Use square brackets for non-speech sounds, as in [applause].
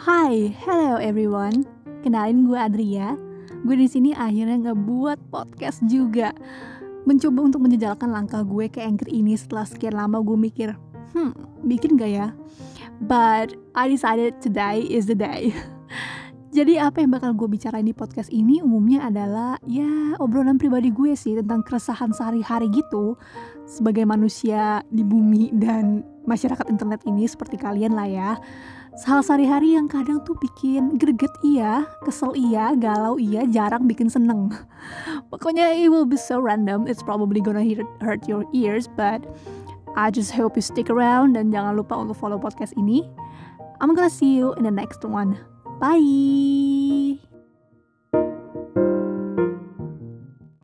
Hai, hello everyone. Kenalin gue Adria. Gue di sini akhirnya ngebuat podcast juga. Mencoba untuk menjejalkan langkah gue ke Anchor ini setelah sekian lama gue mikir, hmm, bikin gak ya? But I decided today is the day. [laughs] Jadi apa yang bakal gue bicarain di podcast ini umumnya adalah ya obrolan pribadi gue sih tentang keresahan sehari-hari gitu sebagai manusia di bumi dan masyarakat internet ini seperti kalian lah ya hal sehari-hari yang kadang tuh bikin greget iya, kesel iya, galau iya, jarang bikin seneng. [laughs] Pokoknya it will be so random, it's probably gonna hurt your ears, but I just hope you stick around dan jangan lupa untuk follow podcast ini. I'm gonna see you in the next one. Bye!